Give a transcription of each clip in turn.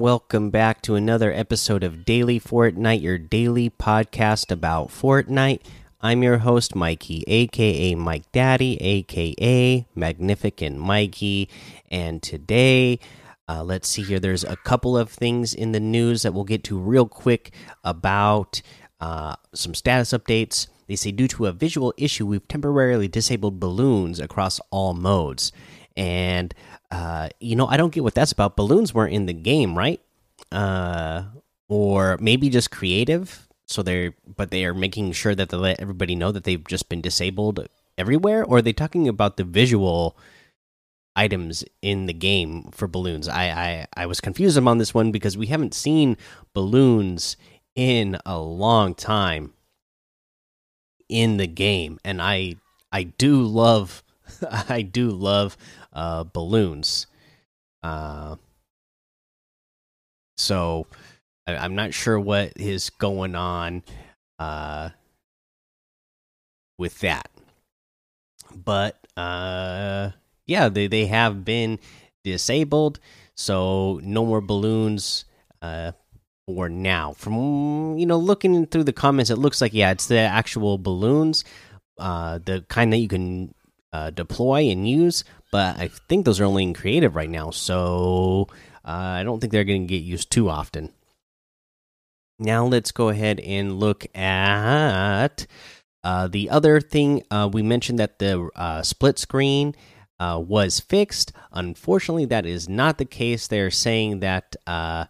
Welcome back to another episode of Daily Fortnite, your daily podcast about Fortnite. I'm your host, Mikey, aka Mike Daddy, aka Magnificent Mikey. And today, uh, let's see here, there's a couple of things in the news that we'll get to real quick about uh, some status updates. They say, due to a visual issue, we've temporarily disabled balloons across all modes. And uh, you know, I don't get what that's about. Balloons weren't in the game, right? Uh, or maybe just creative. So they're, but they are making sure that they let everybody know that they've just been disabled everywhere. Or are they talking about the visual items in the game for balloons? I, I, I was confused on this one because we haven't seen balloons in a long time in the game, and I, I do love, I do love uh, balloons. Uh, so I, am not sure what is going on uh, with that, but uh, yeah, they they have been disabled, so no more balloons uh, for now. From you know looking through the comments, it looks like yeah, it's the actual balloons, uh, the kind that you can uh, deploy and use. But I think those are only in creative right now, so uh, I don't think they're going to get used too often. Now let's go ahead and look at uh, the other thing. Uh, we mentioned that the uh, split screen uh, was fixed. Unfortunately, that is not the case. They're saying that uh,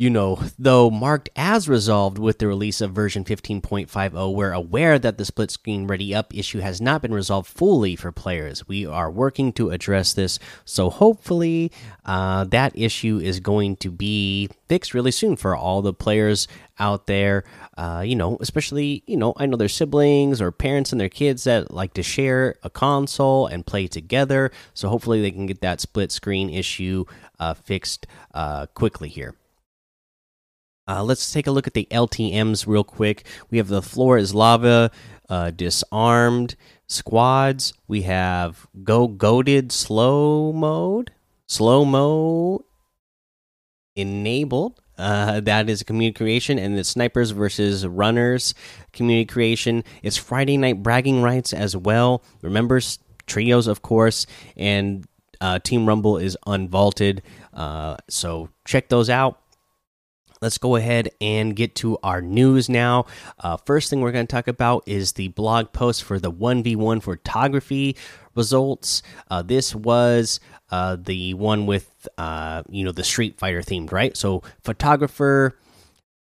you know, though marked as resolved with the release of version 15.50, we're aware that the split screen ready up issue has not been resolved fully for players. We are working to address this, so hopefully uh, that issue is going to be fixed really soon for all the players out there. Uh, you know, especially, you know, I know there's siblings or parents and their kids that like to share a console and play together, so hopefully they can get that split screen issue uh, fixed uh, quickly here. Uh, let's take a look at the LTMs real quick. We have the floor is lava, uh, disarmed squads. We have go goaded slow mode, slow mo enabled. Uh, that is a community creation, and the snipers versus runners community creation. It's Friday night bragging rights as well. Remember trios, of course, and uh, Team Rumble is unvaulted. Uh, so check those out let's go ahead and get to our news now. Uh, first thing we're going to talk about is the blog post for the 1v1 photography results. Uh, this was uh, the one with, uh, you know, the Street Fighter themed, right? So, photographer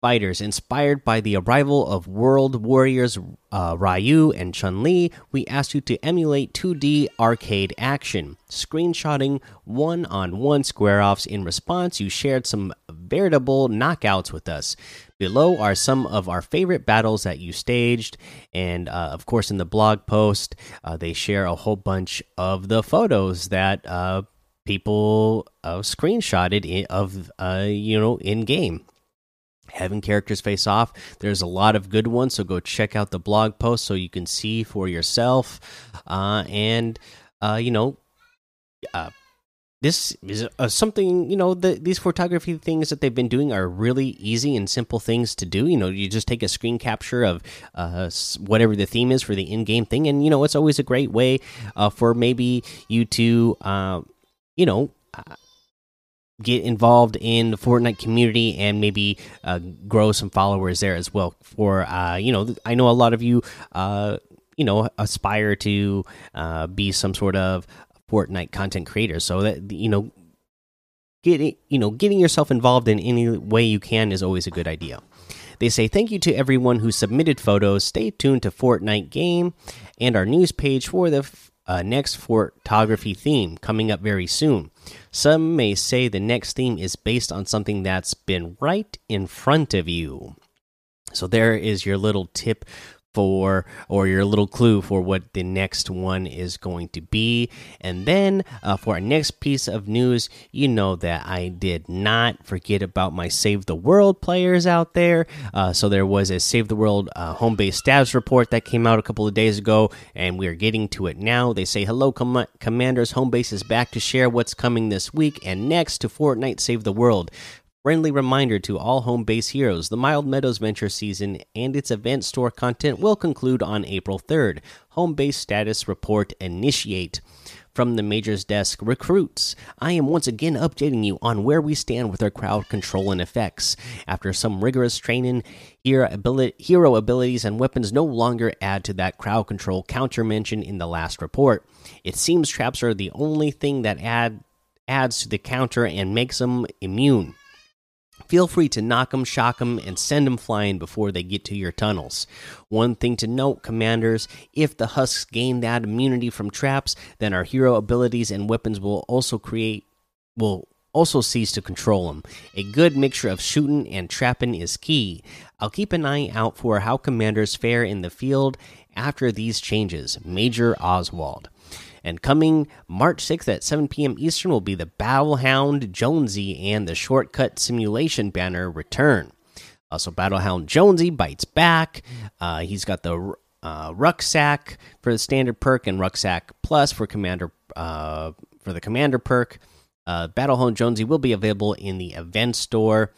fighters. Inspired by the arrival of World Warriors uh, Ryu and Chun Li, we asked you to emulate 2D arcade action, screenshotting one on one square offs. In response, you shared some veritable knockouts with us. Below are some of our favorite battles that you staged, and uh, of course, in the blog post, uh, they share a whole bunch of the photos that uh, people uh, screenshotted in, of uh, you know in game having characters face off. There's a lot of good ones, so go check out the blog post so you can see for yourself. Uh, and uh, you know, uh, this is uh, something you know the, these photography things that they've been doing are really easy and simple things to do. You know, you just take a screen capture of uh, whatever the theme is for the in-game thing, and you know it's always a great way uh, for maybe you to you know get involved in the Fortnite community and maybe uh, grow some followers there as well. For uh, you know, I know a lot of you, uh, you know, aspire to uh, be some sort of Fortnite content creator. So that you know, getting you know, getting yourself involved in any way you can is always a good idea. They say thank you to everyone who submitted photos. Stay tuned to Fortnite Game and our news page for the uh, next photography theme coming up very soon. Some may say the next theme is based on something that's been right in front of you. So, there is your little tip for or your little clue for what the next one is going to be. And then uh, for our next piece of news you know that i did not forget about my save the world players out there. Uh, so there was a save the world uh, home base status report that came out a couple of days ago and we are getting to it now. They say hello com commanders home base is back to share what's coming this week and next to fortnite save the world Friendly reminder to all home base heroes the Mild Meadows Venture season and its event store content will conclude on April 3rd. Home base status report initiate. From the Major's desk, recruits. I am once again updating you on where we stand with our crowd control and effects. After some rigorous training, hero, ability, hero abilities and weapons no longer add to that crowd control counter mentioned in the last report. It seems traps are the only thing that add adds to the counter and makes them immune. Feel free to knock them, shock them, and send them flying before they get to your tunnels. One thing to note, commanders if the husks gain that immunity from traps, then our hero abilities and weapons will also create, will also cease to control them. A good mixture of shooting and trapping is key. I'll keep an eye out for how commanders fare in the field after these changes. Major Oswald. And coming March 6th at 7 p.m. Eastern will be the Battlehound Jonesy and the Shortcut Simulation banner return. Also, Battlehound Jonesy bites back. Uh, he's got the uh, rucksack for the standard perk and rucksack plus for commander uh, for the commander perk. Uh, Battlehound Jonesy will be available in the event store.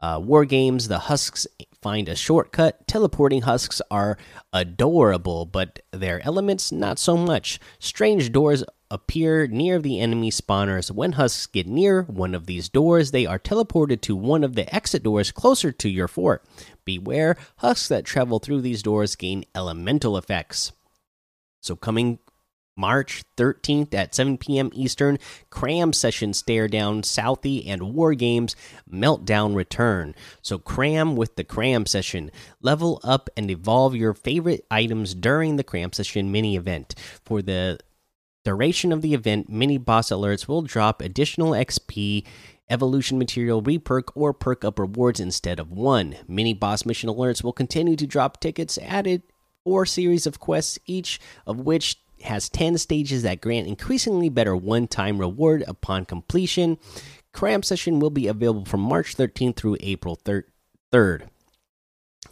Uh, War games, the Husks find a shortcut. Teleporting husks are adorable, but their elements not so much. Strange doors appear near the enemy spawners. When husks get near one of these doors, they are teleported to one of the exit doors closer to your fort. Beware, husks that travel through these doors gain elemental effects. So, coming March 13th at 7 p.m. Eastern, Cram Session Stare Down, Southie, and War Games Meltdown return. So, cram with the Cram Session. Level up and evolve your favorite items during the Cram Session mini event. For the duration of the event, mini boss alerts will drop additional XP. Evolution material reperk or perk up rewards instead of one. Mini boss mission alerts will continue to drop tickets added or series of quests, each of which has 10 stages that grant increasingly better one time reward upon completion. Cram session will be available from March 13th through April 3rd.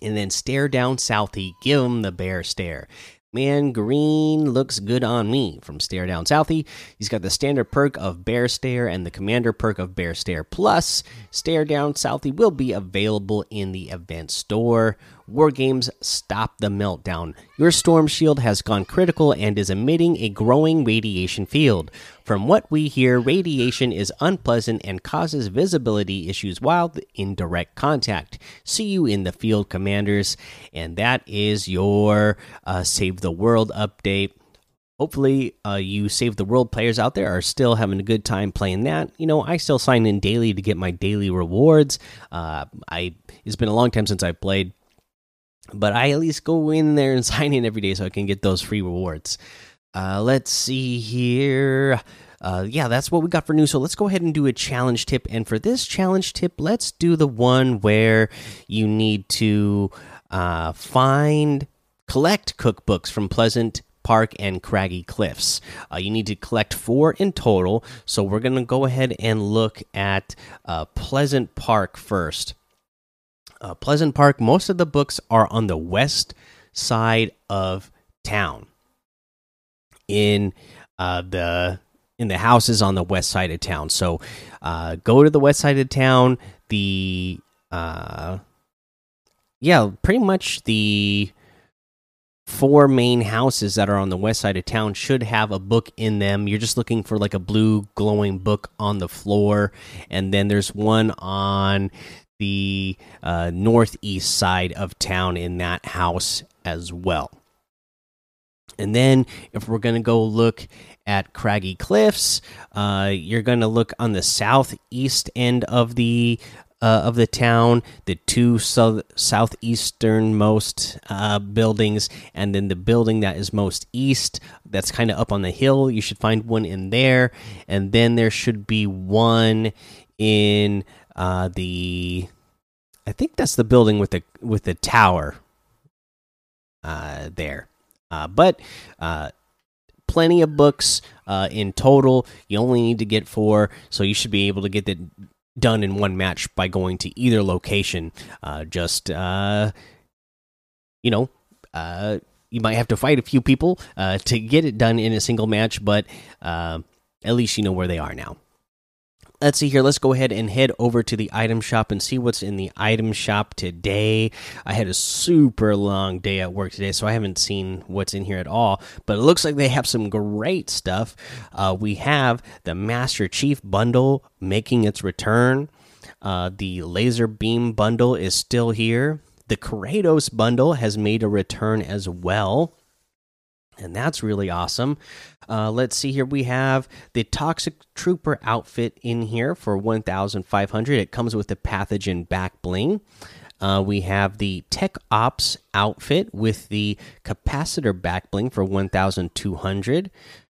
And then stare down Southie, give him the bear stare. Man, green looks good on me from Stare Down Southie. He's got the standard perk of Bear Stare and the commander perk of Bear Stare Plus. Stare Down Southie will be available in the event store. War Games Stop the Meltdown. Your Storm Shield has gone critical and is emitting a growing radiation field. From what we hear, radiation is unpleasant and causes visibility issues while in direct contact. See you in the field, commanders. And that is your uh, Save the World update hopefully uh, you save the world players out there are still having a good time playing that you know i still sign in daily to get my daily rewards uh, i it's been a long time since I've played but I at least go in there and sign in every day so I can get those free rewards. Uh, let's see here. Uh, yeah, that's what we got for new. So let's go ahead and do a challenge tip. And for this challenge tip, let's do the one where you need to uh, find, collect cookbooks from Pleasant Park and Craggy Cliffs. Uh, you need to collect four in total. So we're going to go ahead and look at uh, Pleasant Park first uh, Pleasant Park, most of the books are on the west side of town. In uh, the in the houses on the west side of town. So uh, go to the west side of town. The uh, yeah, pretty much the four main houses that are on the west side of town should have a book in them. You're just looking for like a blue glowing book on the floor, and then there's one on the uh, northeast side of town in that house as well. And then, if we're going to go look at Craggy Cliffs, uh, you're going to look on the southeast end of the uh, of the town, the two south southeasternmost uh, buildings, and then the building that is most east, that's kind of up on the hill. You should find one in there, and then there should be one in uh, the I think that's the building with the with the tower. uh, there. Uh, but uh, plenty of books uh, in total. You only need to get four, so you should be able to get it done in one match by going to either location. Uh, just uh, you know, uh, you might have to fight a few people uh, to get it done in a single match, but uh, at least you know where they are now let's see here. Let's go ahead and head over to the item shop and see what's in the item shop today. I had a super long day at work today, so I haven't seen what's in here at all. But it looks like they have some great stuff. Uh, we have the Master Chief bundle making its return. Uh, the Laser Beam bundle is still here. The Kratos bundle has made a return as well and that's really awesome. Uh, let's see here. We have the Toxic Trooper outfit in here for 1,500. It comes with the pathogen back bling. Uh, we have the Tech Ops outfit with the capacitor back bling for 1,200.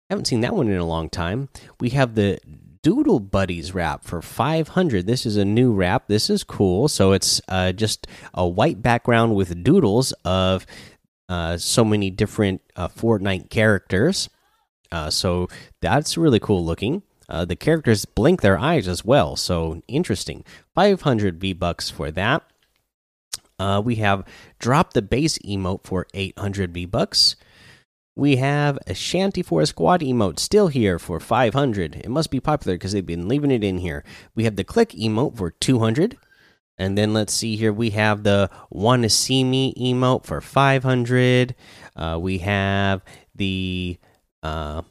Haven't seen that one in a long time. We have the Doodle Buddies wrap for 500. This is a new wrap. This is cool. So it's uh, just a white background with doodles of uh, so many different uh, Fortnite characters. Uh, so that's really cool looking. Uh, the characters blink their eyes as well, so interesting. 500 V bucks for that. Uh, we have drop the bass emote for 800 V bucks. We have a Shanty for a Squad emote still here for 500. It must be popular because they've been leaving it in here. We have the click emote for 200. And then let's see here. We have the "Want to See Me" emote for 500. Uh, we have the uh,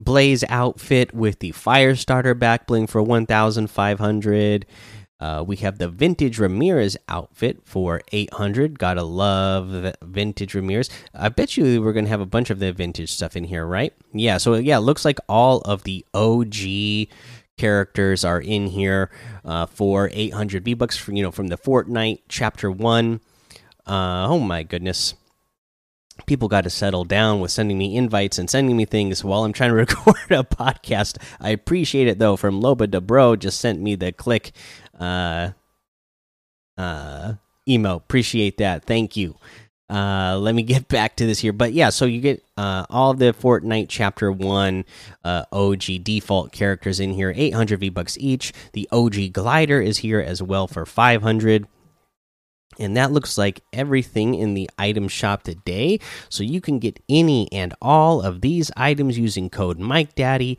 Blaze outfit with the Fire Starter back bling for 1,500. Uh, we have the Vintage Ramirez outfit for 800. Gotta love the Vintage Ramirez. I bet you we're gonna have a bunch of the vintage stuff in here, right? Yeah. So yeah, looks like all of the OG characters are in here uh, for 800 V bucks. For you know, from the Fortnite Chapter One. Uh, oh my goodness, people got to settle down with sending me invites and sending me things while I'm trying to record a podcast. I appreciate it though. From Loba de Bro just sent me the click uh, uh, emo. Appreciate that. Thank you. Uh, let me get back to this here, but yeah, so you get uh, all the Fortnite Chapter One uh, OG default characters in here, 800 V bucks each. The OG glider is here as well for 500. And that looks like everything in the item shop today. So you can get any and all of these items using code Mike Daddy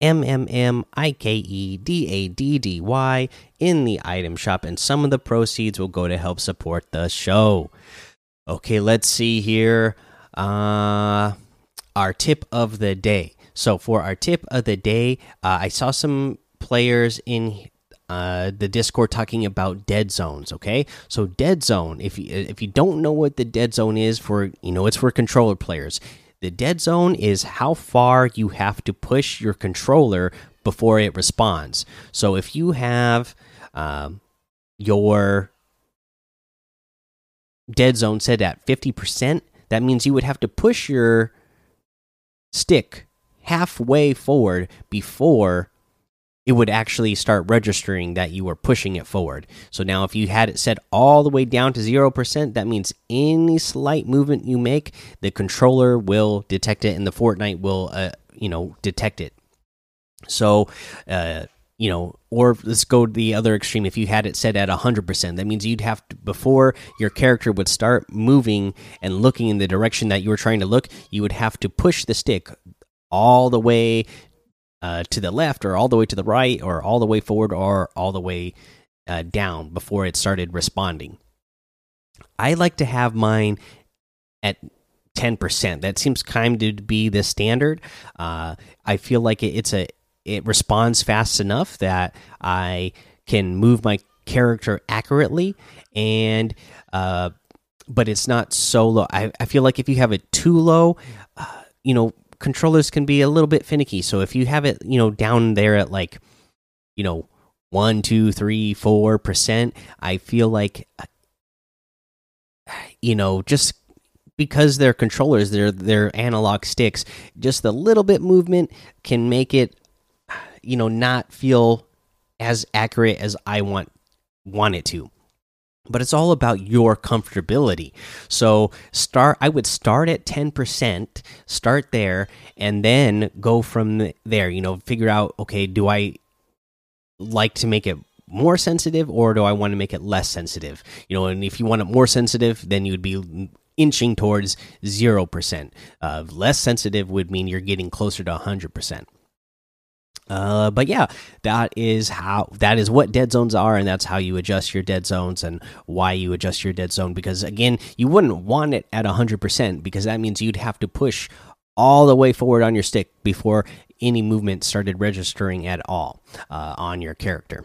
M M M I K E D A D D Y in the item shop, and some of the proceeds will go to help support the show. Okay, let's see here. Uh, our tip of the day. So for our tip of the day, uh, I saw some players in uh, the Discord talking about dead zones. Okay, so dead zone. If you if you don't know what the dead zone is for, you know it's for controller players. The dead zone is how far you have to push your controller before it responds. So if you have um, your dead zone set at 50%, that means you would have to push your stick halfway forward before it would actually start registering that you were pushing it forward. So now, if you had it set all the way down to 0%, that means any slight movement you make, the controller will detect it and the Fortnite will, uh, you know, detect it. So, uh, you know, or let's go to the other extreme. If you had it set at 100%, that means you'd have to, before your character would start moving and looking in the direction that you were trying to look, you would have to push the stick all the way uh, to the left, or all the way to the right, or all the way forward, or all the way uh, down before it started responding. I like to have mine at 10%. That seems kind of to be the standard. Uh, I feel like it's a it responds fast enough that I can move my character accurately and uh, but it's not so low. I, I feel like if you have it too low, uh, you know, controllers can be a little bit finicky. So if you have it, you know, down there at like, you know, one, two, three, four percent, I feel like, uh, you know, just because they're controllers, they're they're analog sticks. Just a little bit movement can make it you know not feel as accurate as I want want it to. but it's all about your comfortability. So start I would start at 10%, start there and then go from there, you know, figure out okay, do I like to make it more sensitive or do I want to make it less sensitive? You know, and if you want it more sensitive, then you would be inching towards 0%. Uh, less sensitive would mean you're getting closer to 100%. Uh, but yeah, that is how that is what dead zones are, and that's how you adjust your dead zones and why you adjust your dead zone. Because again, you wouldn't want it at hundred percent because that means you'd have to push all the way forward on your stick before any movement started registering at all uh, on your character.